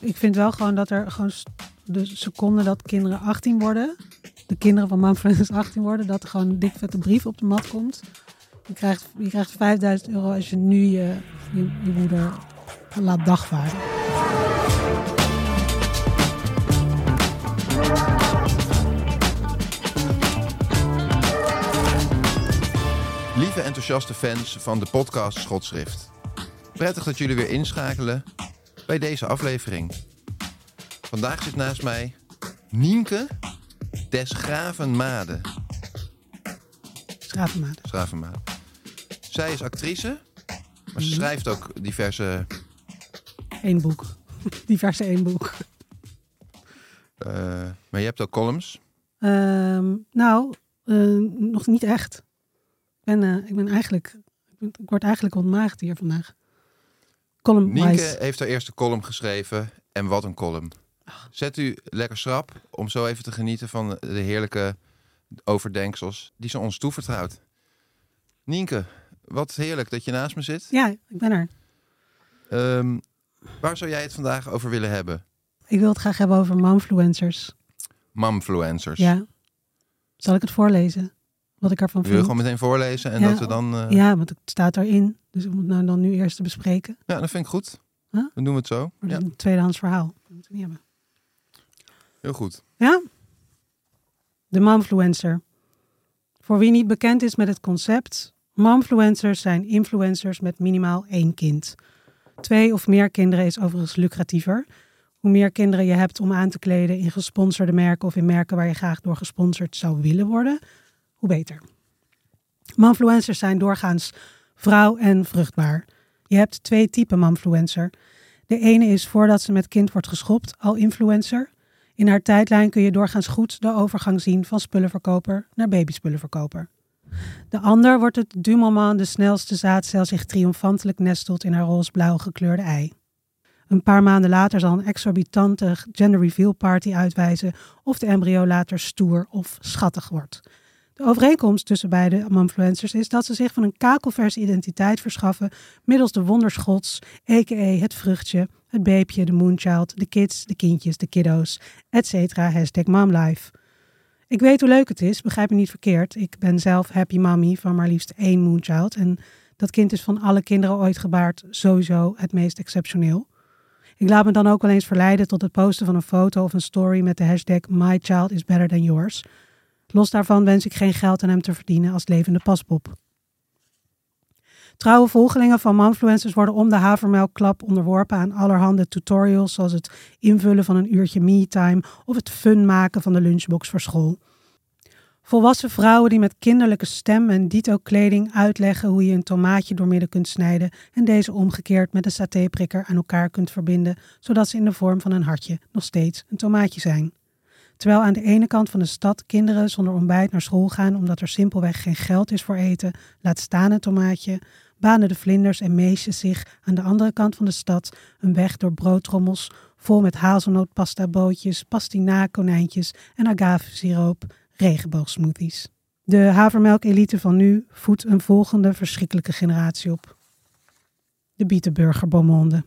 Ik vind wel gewoon dat er gewoon de seconde dat kinderen 18 worden, de kinderen van Manfred 18 worden, dat er gewoon een dik vette brief op de mat komt. Je krijgt, je krijgt 5000 euro als je nu je, je, je moeder laat dagvaarden. Lieve enthousiaste fans van de podcast Schotschrift. Prettig dat jullie weer inschakelen bij deze aflevering. Vandaag zit naast mij Nienke des Gravenmade. Schravenmaat. Schravenmade. Zij is actrice, maar ze Mhm. schrijft ook diverse... Eén boek. Diverse één boek. eh, maar je hebt ook columns. Ehm, nou, eh, nog niet echt. Ik ben, eh, ik ben eigenlijk, ik, ben- ik word eigenlijk ontmaagd hier vandaag. Column Nienke wise. heeft haar eerste column geschreven. En wat een column. Zet u lekker schrap om zo even te genieten van de heerlijke overdenksels die ze ons toevertrouwt. Nienke, wat heerlijk dat je naast me zit. Ja, ik ben er. Ehm, waar zou jij het vandaag over willen hebben? Ik wil het graag hebben over momfluencers. Momfluencers. Ja. Zal ik het voorlezen? Wat ik ervan Wil je vind? gewoon meteen voorlezen en Ja, dat we dan... eh, Ja, want het staat erin. Dus ik moet nou dan nu eerst te bespreken. ja, dat vind ik goed. Huh? Dan doen we het zo. Ja, een tweedehands verhaal. Dat moeten we niet hebben. heel goed. Ja? De momfluencer. Voor wie niet bekend is met het concept, momfluencers zijn influencers met minimaal één kind. Twee of meer kinderen is overigens lucratiever. Hoe meer kinderen je hebt om aan te kleden in gesponsorde merken of in merken waar je graag door gesponsord zou willen worden, hoe beter. Momfluencers zijn doorgaans vrouw en vruchtbaar. Je hebt twee typen momfluencer. De ene is voordat ze met kind wordt geschopt al influencer. In haar tijdlijn kun je doorgaans goed de overgang zien van spullenverkoper naar babyspullenverkoper. De ander wordt het du moment de snelste zaadcel zich triomfantelijk nestelt in haar roze-blauw gekleurde ei. Een paar maanden later zal een exorbitante gender reveal party uitwijzen of de embryo later stoer of schattig wordt. De overeenkomst tussen beide momfluencers is dat ze zich van een kakelverse identiteit verschaffen middels de wonderschots, a.k.a. het vruchtje, het beepje, de moonchild, de kids, de kindjes, de kiddo's, etc. Hashtag momlife. Ik weet hoe leuk het is, begrijp me niet verkeerd. Ik ben zelf happy mommy van maar liefst één moonchild. En dat kind is van alle kinderen ooit gebaard sowieso het meest exceptioneel. Ik laat me dan ook wel eens verleiden tot het posten van een foto of een story met de hashtag My child is better than yours. Los daarvan wens ik geen geld aan hem te verdienen als levende paspop. Trouwe volgelingen van momfluencers worden om de havermelkklap onderworpen aan allerhande tutorials, zoals het invullen van een uurtje me-time of het fun maken van de lunchbox voor school. Volwassen vrouwen die met kinderlijke stem en dito-kleding uitleggen hoe je een tomaatje doormidden kunt snijden en deze omgekeerd met een satéprikker aan elkaar kunt verbinden, zodat ze in de vorm van een hartje nog steeds een tomaatje zijn. Terwijl aan de ene kant van de stad kinderen zonder ontbijt naar school gaan omdat er simpelweg geen geld is voor eten, laat staan een tomaatje, banen de vlinders en meisjes zich aan de andere kant van de stad een weg door broodtrommels vol met hazelnootpastabootjes, pastinaakkonijntjes en agavesiroop, regenboogsmoothies. De havermelk-elite van nu voedt een volgende verschrikkelijke generatie op. De bietenburger Beaumonde.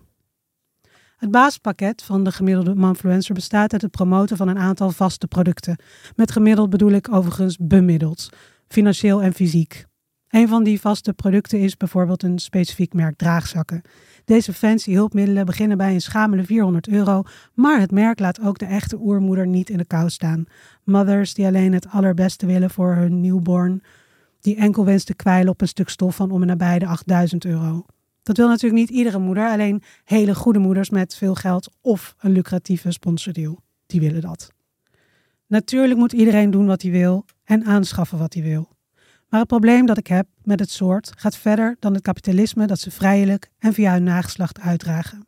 Het basispakket van de gemiddelde momfluencer bestaat uit het promoten van een aantal vaste producten. Met gemiddeld bedoel ik overigens bemiddeld, financieel en fysiek. Een van die vaste producten is bijvoorbeeld een specifiek merk draagzakken. Deze fancy hulpmiddelen beginnen bij een schamele 400 euro, maar het merk laat ook de echte oermoeder niet in de kou staan. Mothers die alleen het allerbeste willen voor hun newborn, die enkel wenst te kwijlen op een stuk stof van om en nabij de 8000 euro. Dat wil natuurlijk niet iedere moeder, alleen hele goede moeders met veel geld of een lucratieve sponsordeal. Die willen dat. Natuurlijk moet iedereen doen wat hij wil en aanschaffen wat hij wil. Maar het probleem dat ik heb met het soort gaat verder dan het kapitalisme dat ze vrijelijk en via hun nageslacht uitdragen.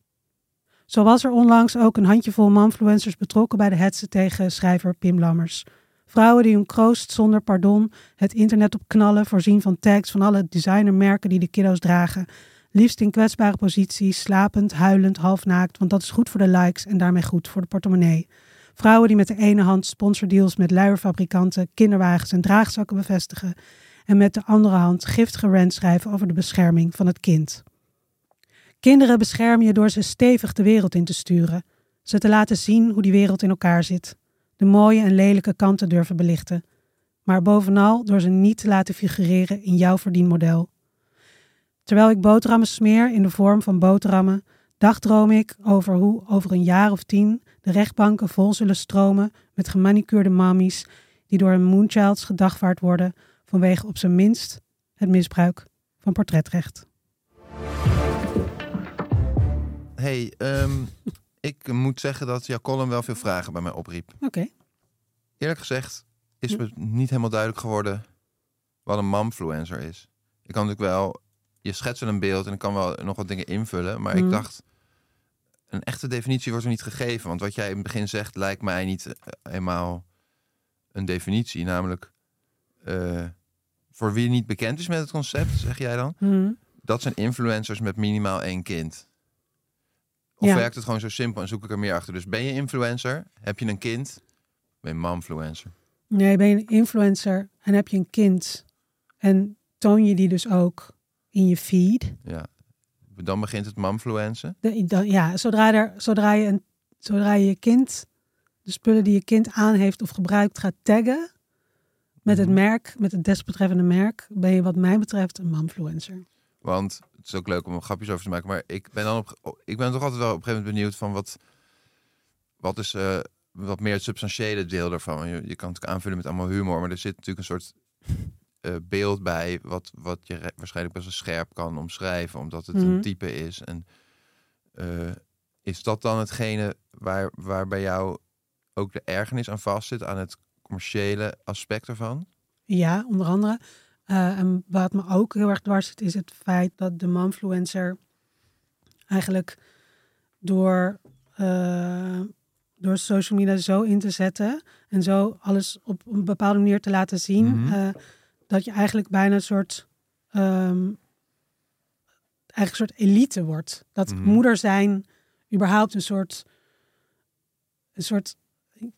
Zo was er onlangs ook een handjevol manfluencers betrokken bij de hetze tegen schrijver Pim Lammers. Vrouwen die hun kroost zonder pardon het internet op knallen, voorzien van tags van alle designermerken die de kiddo's dragen. Liefst in kwetsbare posities, slapend, huilend, halfnaakt, want dat is goed voor de likes en daarmee goed voor de portemonnee. Vrouwen die met de ene hand sponsordeals met luierfabrikanten, kinderwagens en draagzakken bevestigen en met de andere hand giftige rant schrijven over de bescherming van het kind. Kinderen bescherm je door ze stevig de wereld in te sturen, ze te laten zien hoe die wereld in elkaar zit, de mooie en lelijke kanten durven belichten, maar bovenal door ze niet te laten figureren in jouw verdienmodel. Terwijl ik boterhammen smeer in de vorm van boterhammen, dagdroom ik over hoe over een jaar of tien de rechtbanken vol zullen stromen met gemanicuurde mammies die door een moonchilds gedagvaard worden vanwege op zijn minst het misbruik van portretrecht. Hey, ehm, ik moet zeggen dat jouw column wel veel vragen bij mij opriep. Oké. Eerlijk gezegd is me niet helemaal duidelijk geworden wat een momfluencer is. Ik kan natuurlijk wel, je schetst een beeld en ik kan wel nog wat dingen invullen, maar ik Mhm. dacht, een echte definitie wordt er niet gegeven. Want wat jij in het begin zegt lijkt mij niet eh, eenmaal een definitie, namelijk eh, voor wie niet bekend is met het concept, zeg jij dan, Mhm. dat zijn influencers met minimaal één kind. Of Ja. werkt het gewoon zo simpel en zoek ik er meer achter? Dus ben je influencer? Heb je een kind? Ben je momfluencer? Nee, ben je een influencer en heb je een kind en toon je die dus ook in je feed. Ja. Dan begint het. De, dan, ja, zodra, er, zodra, je een, zodra je je kind, de spullen die je kind aan heeft of gebruikt, gaat taggen met het Mhm. merk, met het desbetreffende merk, ben je wat mij betreft een momfluencer. Want het is ook leuk om er grapjes over te maken. Maar ik ben dan op, ik ben toch altijd wel op een gegeven moment benieuwd van wat, wat is eh, wat meer het substantiële deel daarvan. Je, je kan het aanvullen met allemaal humor, maar er zit natuurlijk een soort eh, beeld bij wat, wat je waarschijnlijk best wel scherp kan omschrijven, omdat het Mhm. een type is. En eh, is dat dan hetgene waar, waar bij jou ook de ergernis aan vastzit, aan het commerciële aspect ervan? Ja, onder andere. Eh, en wat me ook heel erg dwars zit, is het feit dat de momfluencer eigenlijk door, door social media zo in te zetten en zo alles op een bepaalde manier te laten zien, Mhm. Dat je eigenlijk bijna een soort, ehm, eigenlijk een soort elite wordt. Dat Mhm. moeder zijn überhaupt een soort, een soort,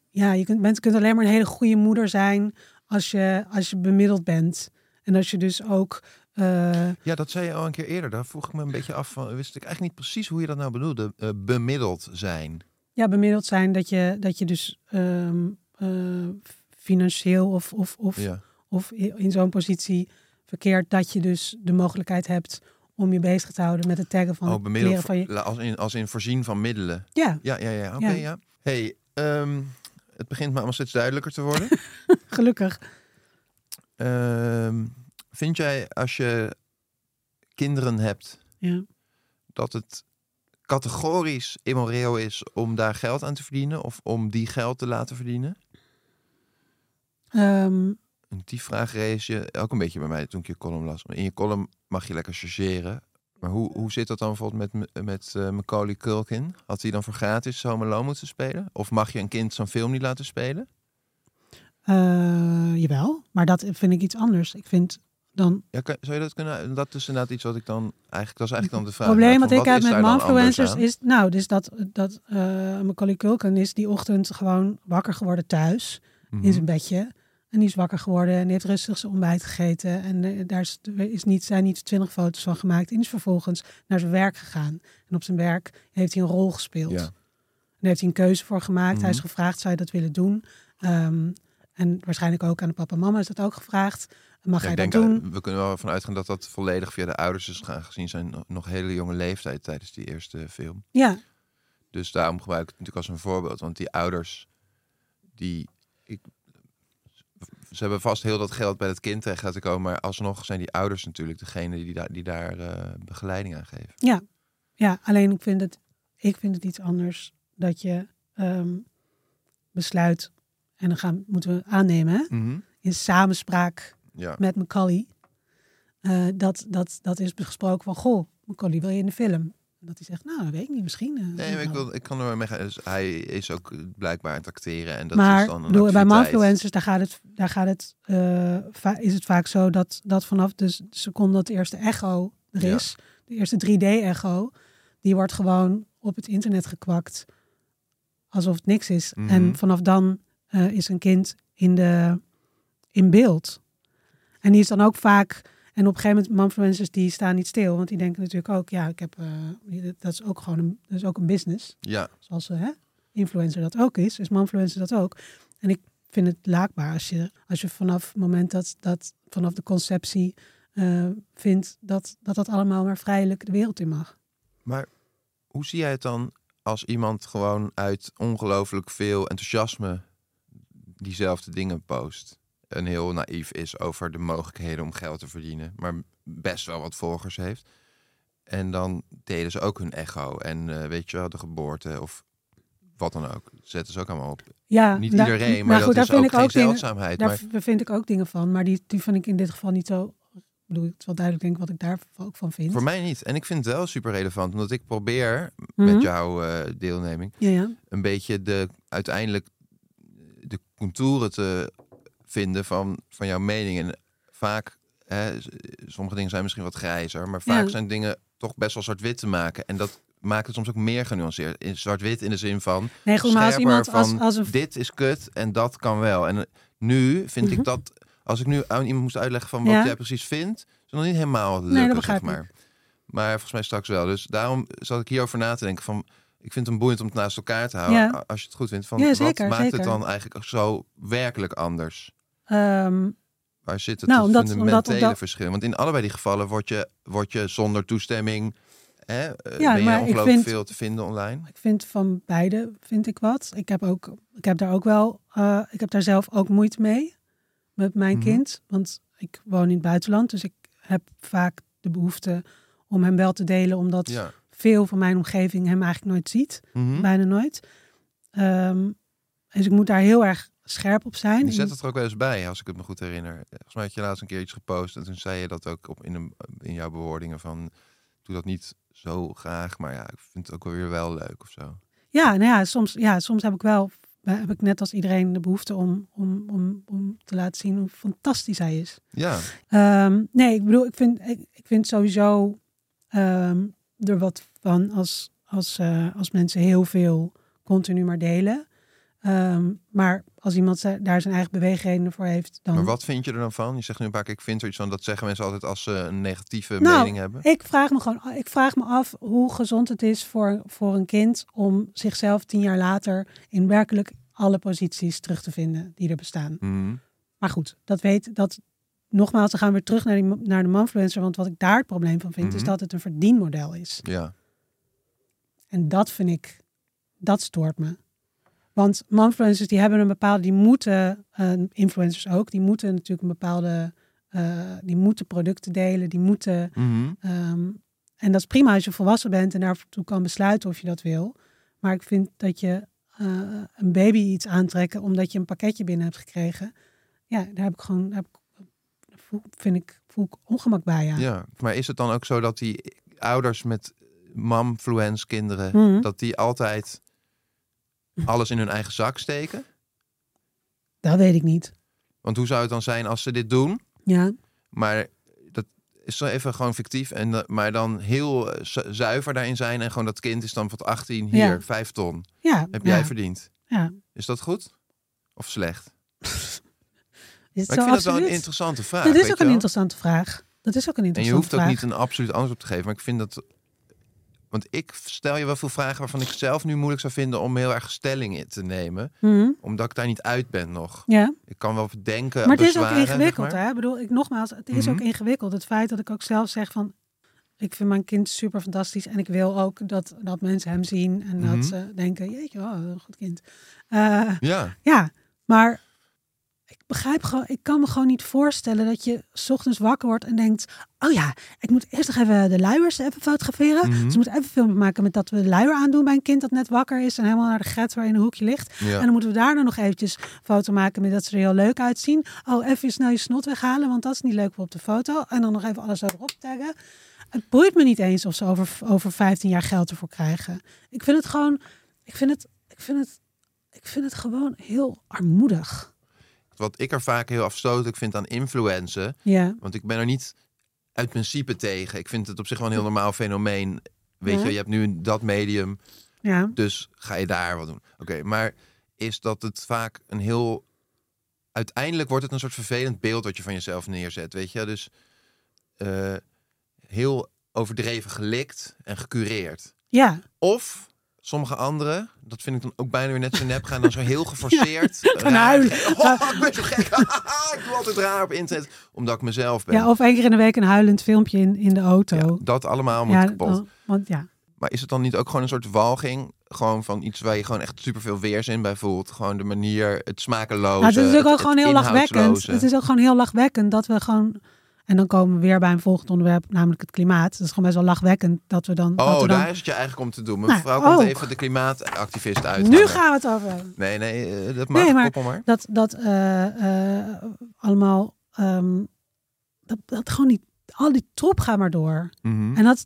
ja, je kunt, mensen kunnen alleen maar een hele goede moeder zijn als je, als je bemiddeld bent. En als je dus ook. eh, Ja, dat zei je al een keer eerder. Daar vroeg ik me een beetje af van. Wist ik eigenlijk niet precies hoe je dat nou bedoelde. eh, bemiddeld zijn. ja, bemiddeld zijn dat je, dat je dus ehm, eh, financieel of, of, of, Ja. Of in zo'n positie verkeert dat je dus de mogelijkheid hebt om je bezig te houden met het taggen van Oh, van je. Als in, als in voorzien van middelen. Ja, Ja, ja, ja. Oké, Ja. ja. Hey, ehm, het begint me allemaal steeds duidelijker te worden. gelukkig. Ehm, vind jij als je kinderen hebt Ja. dat het categorisch immoreel is om daar geld aan te verdienen of om die geld te laten verdienen? Ehm, En die vraag rees je ook een beetje bij mij toen ik je column las. In je column mag je lekker chargeren. Maar hoe, hoe zit dat dan bijvoorbeeld met, met eh, Macaulay Culkin? Had hij dan voor gratis Home Alone moeten spelen? Of mag je een kind zo'n film niet laten spelen? eh, jawel, maar dat vind ik iets anders. Ik vind dan Ja, kan- zou je dat kunnen? Dat is inderdaad iets wat ik dan eigenlijk, dat is eigenlijk dan de vraag. Het probleem wat ik heb met aan? is, nou, dus dat, dat eh Macaulay Culkin is die ochtend gewoon wakker geworden thuis Mhm. in zijn bedje. En die is wakker geworden en die heeft rustig zijn ontbijt gegeten. En eh, daar is, is niet, zijn niet twintig foto's van gemaakt. En is vervolgens naar zijn werk gegaan. En op zijn werk heeft hij een rol gespeeld. Ja. En heeft hij een keuze voor gemaakt. Hij is Mhm. gevraagd, zou je dat willen doen? Ehm, en waarschijnlijk ook aan de papa en mama is dat ook gevraagd. Mag Ja, hij ik dat denk, doen? eh, we kunnen wel van uitgaan dat dat volledig via de ouders is gegaan, gezien zijn no- nog hele jonge leeftijd tijdens die eerste film. Ja, Dus daarom gebruik ik het natuurlijk als een voorbeeld. Want die ouders, die. Ze hebben vast heel dat geld bij het kind terecht laten komen. Maar alsnog zijn die ouders natuurlijk degene die daar, die daar eh, begeleiding aan geven. ja, ja. Alleen ik vind het, ik vind het iets anders dat je ehm, besluit en dan gaan, moeten we aannemen hè? in samenspraak Ja. met Macaulay. eh, dat, dat, dat is gesproken van, goh, Macaulay, wil je in de film? Dat hij zegt, nou, dat weet ik niet, misschien. eh, Nee, maar ik, wil, ik kan er wel mee. Dus hij is ook blijkbaar aan het acteren. En dat maar is dan een bedoel, bij activiteit. Manfluencers, daar gaat het, daar gaat het, eh, is het vaak zo dat, dat vanaf de seconde dat de eerste echo er Ja. is, de eerste 3D-echo, die wordt gewoon op het internet gekwakt alsof het niks is. Mhm. En vanaf dan eh, is een kind in, de, in beeld. En die is dan ook vaak, en op een gegeven moment, Manfluencers die staan niet stil, want die denken natuurlijk ook, ja, ik heb, eh, dat is ook gewoon een, dat is ook een business Ja, zoals hè, influencer dat ook is, is manfluencer dat ook. En ik vind het laakbaar als je, als je vanaf het moment dat, dat vanaf de conceptie eh, vindt dat, dat dat allemaal maar vrijelijk de wereld in mag. maar hoe zie jij het dan als iemand gewoon uit ongelooflijk veel enthousiasme diezelfde dingen post? En heel naïef is over de mogelijkheden om geld te verdienen, maar best wel wat volgers heeft. En dan delen ze ook hun echo en eh, weet je wel, de geboorte of wat dan ook. Zetten ze ook allemaal op. Ja, Niet daar- iedereen, maar nou goed, dat is ook vind ik geen ook dingen, zeldzaamheid. daar Maar vind ik ook dingen van, maar die, die vind ik in dit geval niet zo. Ik bedoel, het is wel duidelijk denk ik wat ik daar ook van vind. voor mij niet. En ik vind het wel super relevant, omdat ik probeer Mhm. met jouw eh, deelneming Ja, ja. een beetje de uiteindelijk de contouren te vinden van, van jouw mening. En vaak, hè, sommige dingen zijn misschien wat grijzer, maar vaak Ja. zijn dingen toch best wel zwart-wit te maken. En dat maakt het soms ook meer genuanceerd. In zwart-wit in de zin van, Nee, goed, maar als iemand van als een dit is kut en dat kan wel. En eh, nu vind Mhm. ik dat, als ik nu aan iemand moest uitleggen van wat Ja. jij precies vindt, is nog niet helemaal lukken, dat zeg ik. maar. Maar volgens mij straks wel. Dus daarom zat ik hierover na te denken van, ik vind het boeiend om het naast elkaar te houden. Ja. Als je het goed vindt. Van, Ja, zeker, wat maakt zeker. het dan eigenlijk zo werkelijk anders? Ehm, Waar zit het Nou, omdat- fundamentele omdat- verschil? Want in allebei die gevallen word je, word je zonder toestemming... Hè, eh, Ja, ben je ongelooflijk vind- veel te vinden online. Ik vind van beide vind ik wat. Ik heb ook, ik heb daar ook wel, eh, ik heb daar zelf ook moeite mee met mijn Mhm. kind, want ik woon in het buitenland, dus ik heb vaak de behoefte om hem wel te delen, omdat Ja. veel van mijn omgeving hem eigenlijk nooit ziet, Mhm. bijna nooit. Ehm, dus ik moet daar heel erg scherp op zijn. Je zet het er ook wel eens bij, als ik het me goed herinner. Volgens mij had je laatst een keer iets gepost en toen zei je dat ook op in, een, in jouw bewoordingen van... Doe dat niet zo graag, maar ja, ik vind het ook wel weer wel leuk of zo. Ja, nou ja, soms, ja, soms heb ik wel, heb ik net als iedereen de behoefte om, om, om, om te laten zien hoe fantastisch hij is. Ja, Ehm, nee, ik bedoel, ik vind, ik, ik vind sowieso ehm, er wat van als, als, eh, als mensen heel veel continu maar delen. Ehm, maar als iemand daar zijn eigen beweegredenen voor heeft, dan... maar wat vind je er dan van? Je zegt nu een paar keer, ik vind er iets van. Dat zeggen mensen altijd als ze een negatieve Nou, mening hebben. Ik vraag me gewoon, ik vraag me af hoe gezond het is voor, voor een kind om zichzelf tien jaar later in werkelijk alle posities terug te vinden die er bestaan. Mhm. Maar goed, dat weet dat. Nogmaals, dan gaan we weer terug naar, die, naar de manfluencer. Want wat ik daar het probleem van vind, is Mhm. dat het een verdienmodel is. Ja, En dat vind ik, dat stoort me. Want manfluencers die hebben een bepaalde, die moeten, eh, influencers ook, die moeten natuurlijk een bepaalde, eh, die moeten producten delen, die moeten, Mhm. ehm, en dat is prima als je volwassen bent en daartoe kan besluiten of je dat wil. Maar ik vind dat je eh, een baby iets aantrekken omdat je een pakketje binnen hebt gekregen, ja, daar heb ik gewoon, daar heb ik, voel, vind ik, voel ik ongemak bij. Ja. ja. Maar is het dan ook zo dat die ouders met mamfluence kinderen, Mhm. dat die altijd alles in hun eigen zak steken? Dat weet ik niet. Want hoe zou het dan zijn als ze dit doen? Ja, Maar dat is zo even gewoon fictief. En, maar dan heel eh, zu- zuiver daarin zijn. En gewoon dat kind is dan van 18, hier, Ja. 5 ton. ja. Heb ja, jij verdiend. Ja. Is dat goed? Of slecht? Is Maar zo ik vind dat wel absoluut. een interessante vraag. Dat is ook een wel? interessante vraag. Dat is ook een En je interessante hoeft ook vraag. niet een absoluut antwoord op te geven. Maar ik vind dat Want ik stel je wel veel vragen waarvan ik zelf nu moeilijk zou vinden om heel erg stelling in te nemen. Mhm. Omdat ik daar niet uit ben nog. Ja. Ik kan wel denken. Maar het is ook zeg ingewikkeld, maar. hè? Ik bedoel, ik nogmaals, het is ook Mhm. ingewikkeld. Het feit dat ik ook zelf zeg van, ik vind mijn kind super fantastisch en ik wil ook dat, dat mensen hem zien en Mhm. dat ze denken, jeetje, oh, een goed kind. Eh, Ja, ja, maar begrijp gewoon, ik kan me gewoon niet voorstellen dat je 's ochtends wakker wordt en denkt, oh ja, ik moet eerst nog even de luiers even fotograferen. Mhm. Dus ik moet even filmpje maken met dat we de luier aandoen bij een kind dat net wakker is en helemaal naar de get waar in een hoekje ligt. ja. En dan moeten we daarna nog eventjes foto maken met dat ze er heel leuk uitzien. Oh, even snel je snot weghalen, want dat is niet leuk op de foto. En dan nog even alles erop taggen. Het boeit me niet eens of ze over, over 15 jaar geld ervoor krijgen. Ik vind het gewoon, ik vind het, ik vind het, ik vind het gewoon heel armoedig. Wat ik er vaak heel afstotelijk vind aan influencen. Ja, Want ik ben er niet uit principe tegen. Ik vind het op zich wel een heel normaal fenomeen. Weet Ja. je, je hebt nu dat medium. ja, Dus ga je daar wat doen. Oké, maar is dat het vaak een heel. Uiteindelijk wordt het een soort vervelend beeld wat je van jezelf neerzet. Weet je, dus eh, heel overdreven gelikt en gecureerd. ja. Of sommige anderen, dat vind ik dan ook bijna weer net zo nep, gaan dan zo heel geforceerd. gaan raar- huilen. Oh, ik ben zo gek. ik doe altijd raar op internet, omdat ik mezelf ben. ja, of één keer in de week een huilend filmpje in, in de auto. Ja, dat allemaal moet Ja, kapot. want ja, Maar is het dan niet ook gewoon een soort walging? Gewoon van iets waar je gewoon echt superveel weerzin bij voelt. Gewoon de manier, het smakeloze. Nou, het is ook, het- ook gewoon heel lachwekkend. Het is ook gewoon heel lachwekkend dat we gewoon. En dan komen we weer bij een volgend onderwerp, namelijk het klimaat. Het is gewoon best wel lachwekkend dat we dan. dat Oh, we dan daar is het je eigenlijk om te doen. Nou, Mevrouw komt ook. even de klimaatactivist uit. nu gaan we het over hebben. Nee, nee, eh, dat mag. Nee, maar- maar. Dat, dat eh, eh, allemaal. ehm, dat, dat gewoon niet. Al die troep gaat maar door. Mhm. En dat,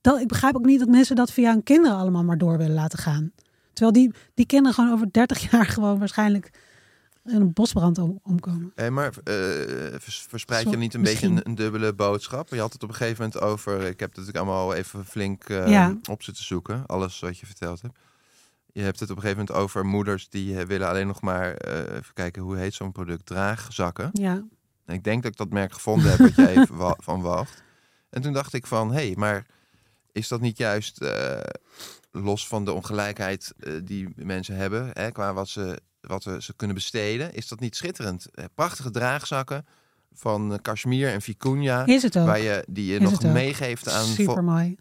dat. Ik begrijp ook niet dat mensen dat via hun kinderen allemaal maar door willen laten gaan. Terwijl die, die kinderen gewoon over 30 jaar gewoon waarschijnlijk in een bosbrand om, omkomen. Hey, maar vers- verspreid je niet een misschien. beetje een, een dubbele boodschap? Je had het op een gegeven moment over... Ik heb het natuurlijk allemaal al even flink eh, Ja. op zitten zoeken. Alles wat je verteld hebt. Je hebt het op een gegeven moment over moeders die eh, willen alleen nog maar... even kijken, hoe heet zo'n product? Draagzakken. Ja, En ik denk dat ik dat merk gevonden heb wat jij even wa- van wacht. En toen dacht ik van, hé, hey, maar is dat niet juist los van de ongelijkheid die mensen hebben, hè, qua wat ze, wat we, ze kunnen besteden, is dat niet schitterend? Eh, prachtige draagzakken van eh, cashmere en vicuña, is het ook. waar je, die je Is nog meegeeft aan... vo- Super mooi.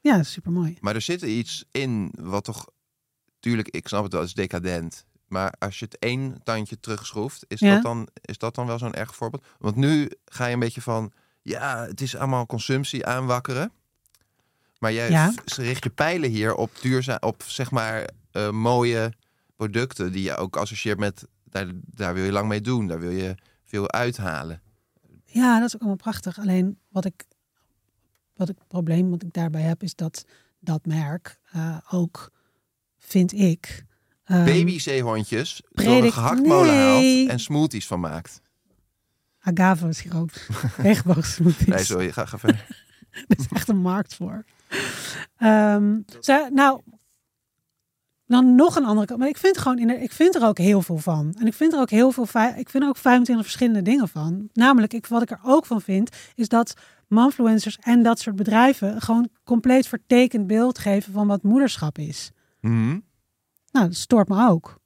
Ja, super mooi. maar er zit iets in wat toch, tuurlijk, ik snap het wel, is decadent. Maar als je het één tandje terugschroeft, is, Ja. dat, dan, is dat dan wel zo'n erg voorbeeld? Want nu ga je een beetje van, ja, het is allemaal consumptie aanwakkeren. Maar jij Ja. richt je pijlen hier op duurzaam, op zeg maar eh, mooie producten die je ook associeert met, daar, daar wil je lang mee doen, daar wil je veel uithalen. Ja, dat is ook allemaal prachtig. Alleen wat ik, wat ik het probleem wat ik daarbij heb, is dat dat merk eh, ook, vind ik. ehm, Babyzeehondjes door een predik- gehaktmolen Nee. haalt en smoothies van maakt. Agave siroop. Regenboogsmoothies. Nee, sorry, ga, ga verder. Er is echt een markt voor. Ehm, ze, nou, dan nog een andere kant. Maar ik vind, gewoon in de, ik vind er ook heel veel van. En ik vind er ook heel veel. Ik vind er ook 25 verschillende dingen van. Namelijk, ik, wat ik er ook van vind, is dat manfluencers en dat soort bedrijven gewoon compleet vertekend beeld geven van wat moederschap is. Mhm. Nou, dat stoort me ook.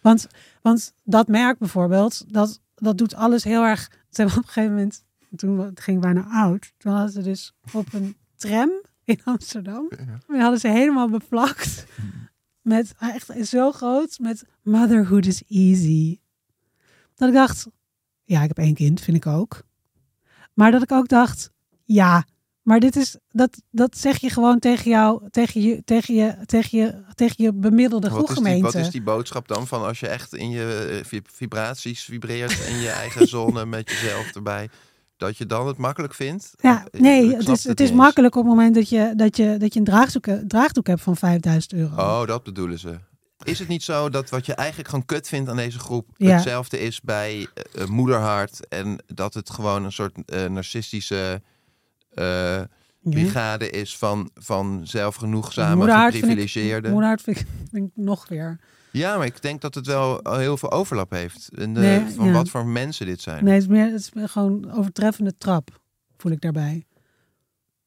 Want, want dat merk bijvoorbeeld, dat, dat doet alles heel erg. Ze hebben op een gegeven moment, toen het ging bijna oud, toen hadden ze dus op een tram in Amsterdam, die hadden ze helemaal beplakt met echt zo groot met motherhood is easy. Dat ik dacht, ja, ik heb één kind, vind ik ook. Maar dat ik ook dacht, ja, maar dit is dat dat zeg je gewoon tegen jou, tegen je, tegen je, tegen je, tegen je bemiddelde Wat is, die, groegemeente. wat is die boodschap dan van als je echt in je eh, vib- vibraties vibreert in je eigen zone met jezelf erbij, dat je dan het makkelijk vindt? Ja, nee, het is, het is makkelijk op het moment dat je, dat je, dat je een draagdoek, draagdoek hebt van 5000 euro. Oh, dat bedoelen ze. Is het niet zo dat wat je eigenlijk gewoon kut vindt aan deze groep Ja. hetzelfde is bij eh, eh, moederhart en dat het gewoon een soort eh, narcistische eh, Ja. brigade is van, van zelfgenoegzame, Moederhart vind ik- geprivilegeerde? Moederhart vind ik, vind ik nog weer. Ja, maar ik denk dat het wel heel veel overlap heeft. In de, Nee, van ja. wat voor mensen dit zijn. Nee, het is meer, het is gewoon overtreffende trap, voel ik daarbij.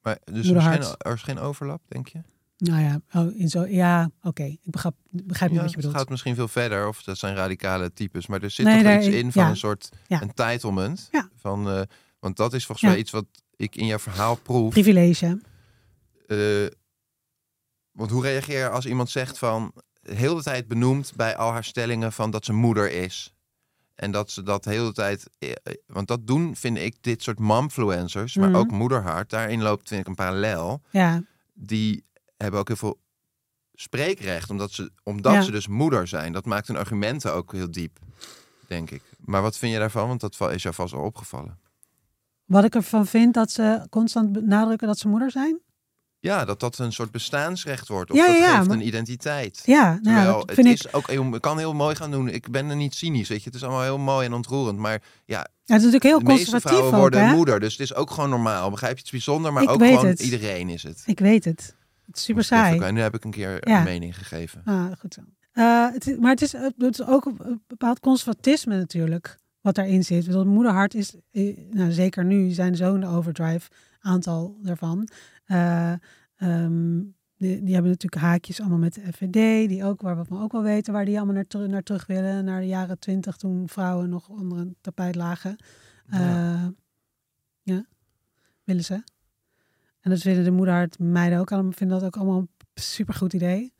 Maar dus er is, geen, er is geen overlap, denk je? Nou ja, oh, in zo, ja, oké. Ik begrijp, begrijp niet Ja, wat je het bedoelt. gaat misschien veel verder, of dat zijn radicale types. Maar er zit Nee, toch iets in van ja. een soort entitlement. Ja. Van, eh, want dat is volgens mij iets wat ik in jouw verhaal proef. Privilege. Eh, want hoe reageer je als iemand zegt van... de hele tijd benoemt bij al haar stellingen van dat ze moeder is. En dat ze dat de hele tijd... eh, eh, Want dat doen, vind ik, dit soort momfluencers, maar Mhm. ook moederhart. Daarin loopt, vind ik, een parallel. Ja, Die hebben ook heel veel spreekrecht, omdat ze, omdat Ja. ze dus moeder zijn. Dat maakt hun argumenten ook heel diep, denk ik. Maar wat vind je daarvan? Want dat is jou vast al opgevallen. wat ik ervan vind dat ze constant benadrukken dat ze moeder zijn. Ja, dat dat een soort bestaansrecht wordt. Of Ja, dat ja, geeft maar- een identiteit. Ja, nou ja, het ik. is ook ik kan heel mooi gaan doen. Ik ben er niet cynisch, weet je. Het is allemaal heel mooi en ontroerend. Maar ja, Ja, het is natuurlijk heel de meeste conservatief vrouwen ook, worden hè? moeder. Dus het is ook gewoon normaal. Begrijp je? Het is bijzonder, maar Ik ook gewoon het. iedereen is het. Ik weet het. Het is super even saai. kijken. nu heb ik een keer een mening gegeven. Ah, goed zo. Eh, het maar het is, het is ook een bepaald conservatisme natuurlijk, wat daarin zit. Want moederhart is, eh, nou, zeker nu zijn zo'n overdrive, aantal daarvan. Eh, ehm, die, die hebben natuurlijk haakjes allemaal met de FVD, die ook, waar we ook wel weten, waar die allemaal naar, naar terug willen. Naar de jaren twintig, toen vrouwen nog onder een tapijt lagen. Ja. Eh, ja, willen ze. En dat vinden de moederhart meiden ook allemaal, vinden dat ook allemaal een supergoed idee.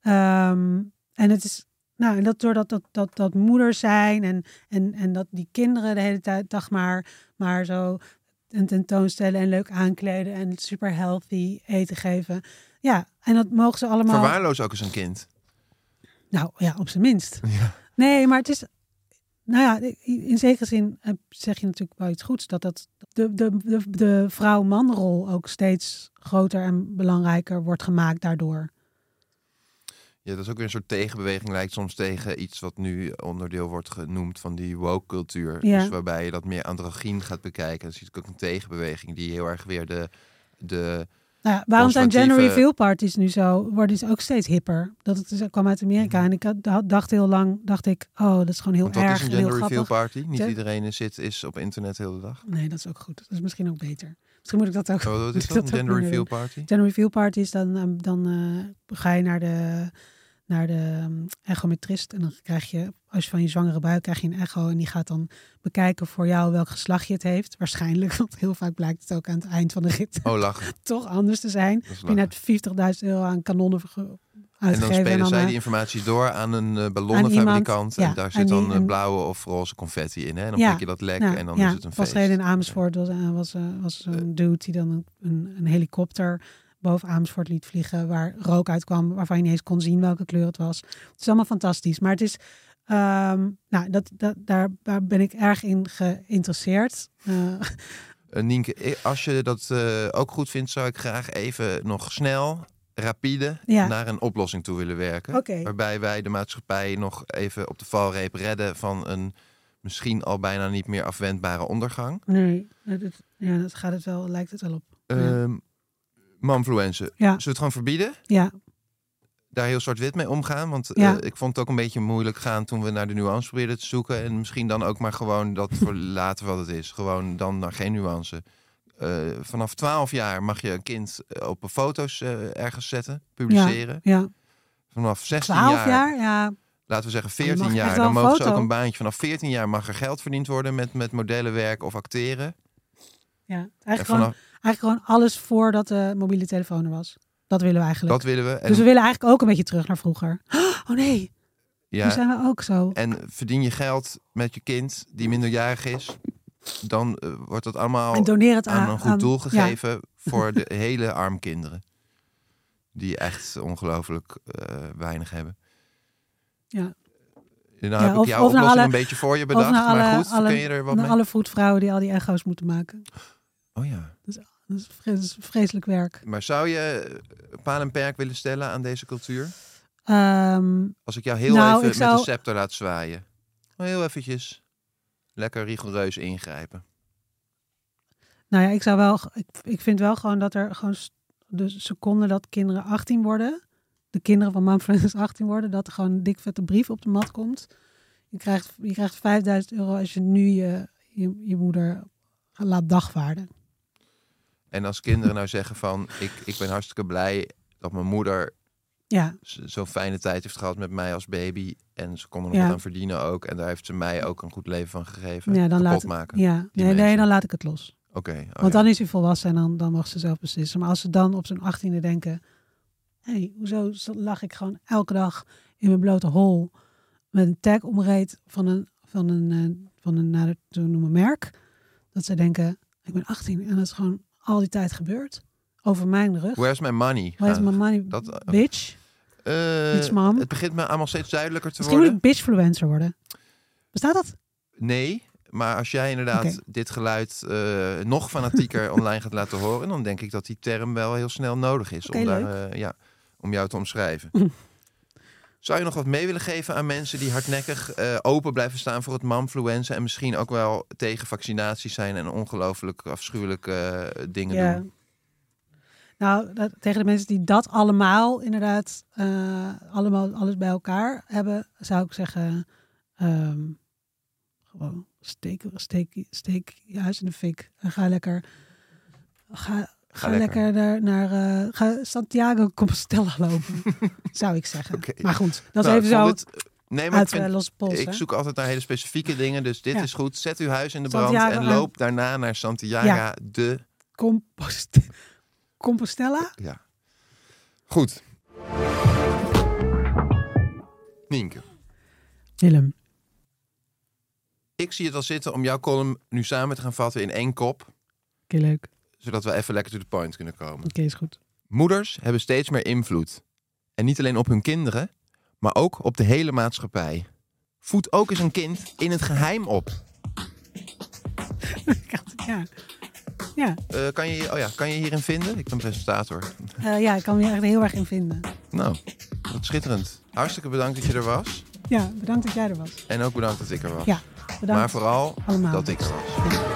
Ehm, en het is, nou, en dat doordat dat, dat, dat moeder zijn en, en, en dat die kinderen de hele tijd, dag maar, maar zo een tentoonstellen en leuk aankleden en super healthy eten geven. Ja, en dat mogen ze allemaal. Verwaarloos ook eens een kind. Nou ja, op zijn minst. Ja. Nee, maar het is. Nou ja, in zekere zin eh, zeg je natuurlijk wel iets goeds. Dat, dat de, de, de, de vrouw-manrol ook steeds groter en belangrijker wordt gemaakt daardoor. Ja, dat is ook weer een soort tegenbeweging. Lijkt soms tegen iets wat nu onderdeel wordt genoemd van die woke-cultuur. Ja. Dus waarbij je dat meer androgyn gaat bekijken. Dan zie ik ook een tegenbeweging die heel erg weer de... de Nou ja, waarom zijn gender reveal parties nu zo? Worden ze ook steeds hipper? Dat het dus, kwam uit Amerika. En ik dacht heel lang, dacht ik, oh, dat is gewoon heel want wat erg is een en heel gender reveal grappig. party? Niet iedereen zit is op internet de hele dag. Nee, dat is ook goed. Dat is misschien ook beter. Misschien moet ik dat ook. Oh, wat is dat, een reveal doen. party? Gender reveal parties, dan, eh, dan eh, ga je naar de, naar de echometrist. En dan krijg je, als je van je zwangere buik, krijg je een echo. En die gaat dan bekijken voor jou welk geslacht je het heeft. Waarschijnlijk, want heel vaak blijkt het ook aan het eind van de rit Oh, toch anders te zijn. Je net 50.000 euro aan kanonnen En dan spelen zij eh, die informatie door aan een eh, ballonnenfabrikant. En daar zit en die- dan eh, en- blauwe of roze confetti in. Hè? En dan Ja, pik je dat lek en dan ja, is het een feest. geleden in Amersfoort was, eh, was, was een dude die dan een, een, een helikopter boven Amersfoort liet vliegen waar rook uitkwam, waarvan je niet eens kon zien welke kleur het was. Het is allemaal fantastisch, maar het is, ehm, nou, dat, dat, daar, daar ben ik erg in geïnteresseerd. Eh, Nienke, eh, als je dat ook goed vindt, zou ik graag even nog snel, rapide, Ja. naar een oplossing toe willen werken. Waarbij wij de maatschappij nog even op de valreep redden van een misschien al bijna niet meer afwendbare ondergang. nee, dat, ja, dat gaat het wel, lijkt het wel op. Ja. Momfluencer. Ja. Zullen we het gewoon verbieden? Ja, Daar heel zwart-wit mee omgaan? Want eh, Ja. ik vond het ook een beetje moeilijk gaan toen we naar de nuance probeerden te zoeken. En misschien dan ook maar gewoon dat voor later wat het is. Gewoon dan naar geen nuance. Eh, vanaf 12 jaar mag je een kind eh, op foto's ergens zetten, publiceren. ja. Vanaf 16 12 jaar, jaar, ja. laten we zeggen je 14 mag echt jaar, dan mogen ze ook een baantje. Vanaf 14 jaar mag er geld verdiend worden met, met modellenwerk of acteren. ja. En Eigenlijk, gewoon, vanaf, eigenlijk gewoon alles voordat de mobiele telefoon er was. Dat willen we eigenlijk. dat willen we. En, Dus we willen eigenlijk ook een beetje terug naar vroeger. Oh nee, nu ja, zijn we ook zo. en verdien je geld met je kind die minderjarig is, dan eh, wordt dat allemaal En doneer het aan, aan een goed doel ja. gegeven voor de hele arm kinderen. Die echt ongelooflijk eh, weinig hebben. Ja. Nou Ja, heb ik jouw oplossing alle- een beetje voor je bedacht. maar goed, alle, kun je er wat naar mee? alle vroedvrouwen die al die echo's moeten maken. Oh ja. Dat is, dat is vreselijk werk. Maar zou je eh, paal en perk willen stellen aan deze cultuur? Ehm, Als ik jou heel Nou, even zou- met een scepter laat zwaaien. Oh, Heel eventjes. Lekker rigoureus ingrijpen. nou ja, ik zou wel. Ik, ik vind wel gewoon dat er gewoon de seconde dat kinderen 18 worden, de kinderen van Manfred 18 worden, dat er gewoon een dik vette brief op de mat komt. Je krijgt, je krijgt 5000 euro als je nu je, je, je moeder laat dagvaarden. En als kinderen nou zeggen van... Ik, ik ben hartstikke blij dat mijn moeder Ja, zo'n fijne tijd heeft gehad met mij als baby. En ze kon er nog Ja. aan verdienen ook. En daar heeft ze mij ook een goed leven van gegeven. ja dan laat ik, maken. ja. Nee, nee, dan laat ik het los. Oké. oh Want ja. dan is hij volwassen en dan, dan mag ze zelf beslissen. Maar als ze dan op zijn achttiende denken... Hé, hey, hoezo lag ik gewoon elke dag in mijn blote hol... met een tag omreed van een, van een, eh, van een naar het te noemen merk. Dat ze denken, ik ben 18 en dat is gewoon al die tijd gebeurd. Over mijn rug. Where's my money? Where's my money, dat, eh, bitch? Bitch, mom. het begint me allemaal steeds duidelijker te Misschien moet worden. ik bitchfluencer worden. Bestaat dat? Nee, maar als jij inderdaad dit geluid eh, nog fanatieker online gaat laten horen, dan denk ik dat die term wel heel snel nodig is om, daar, ja, om jou te omschrijven. Zou je nog wat mee willen geven aan mensen die hardnekkig eh, open blijven staan voor het mamfluenza en misschien ook wel tegen vaccinaties zijn en ongelooflijk afschuwelijke eh, dingen Ja. doen? Nou, dat, tegen de mensen die dat allemaal inderdaad, eh, allemaal alles bij elkaar hebben, zou ik zeggen, ehm, gewoon steek, steek, steek je huis in de fik en ga lekker, ga, ga, lekker. lekker, naar, naar eh, ga Santiago Compostela lopen, zou ik zeggen. Maar goed, dat is Nou, even ik zo nee, maar ik uit vind- eh, pols. Ik hè? zoek altijd naar hele specifieke dingen, dus dit Ja. is goed. Zet uw huis in de brand en aan- loop daarna naar Santiago Ja. de... Compost Compostela? Ja. Goed. Nienke, Willem. ik zie het al zitten om jouw column nu samen te gaan vatten in één kop, Oké, leuk. Zodat we even lekker to the point kunnen komen. Oké, is goed. Moeders hebben steeds meer invloed. En niet alleen op hun kinderen, maar ook op de hele maatschappij. Voed ook eens een kind in het geheim op. ja. Ja. Eh, kan, je, oh ja, kan je hierin vinden? Ik ben presentator. Eh, ja, ik kan me hier echt heel erg in vinden. Nou, wat schitterend. Hartstikke bedankt dat je er was. Ja, bedankt dat jij er was. En ook bedankt dat ik er was. Ja, bedankt maar vooral allemaal. dat ik er was. Ja.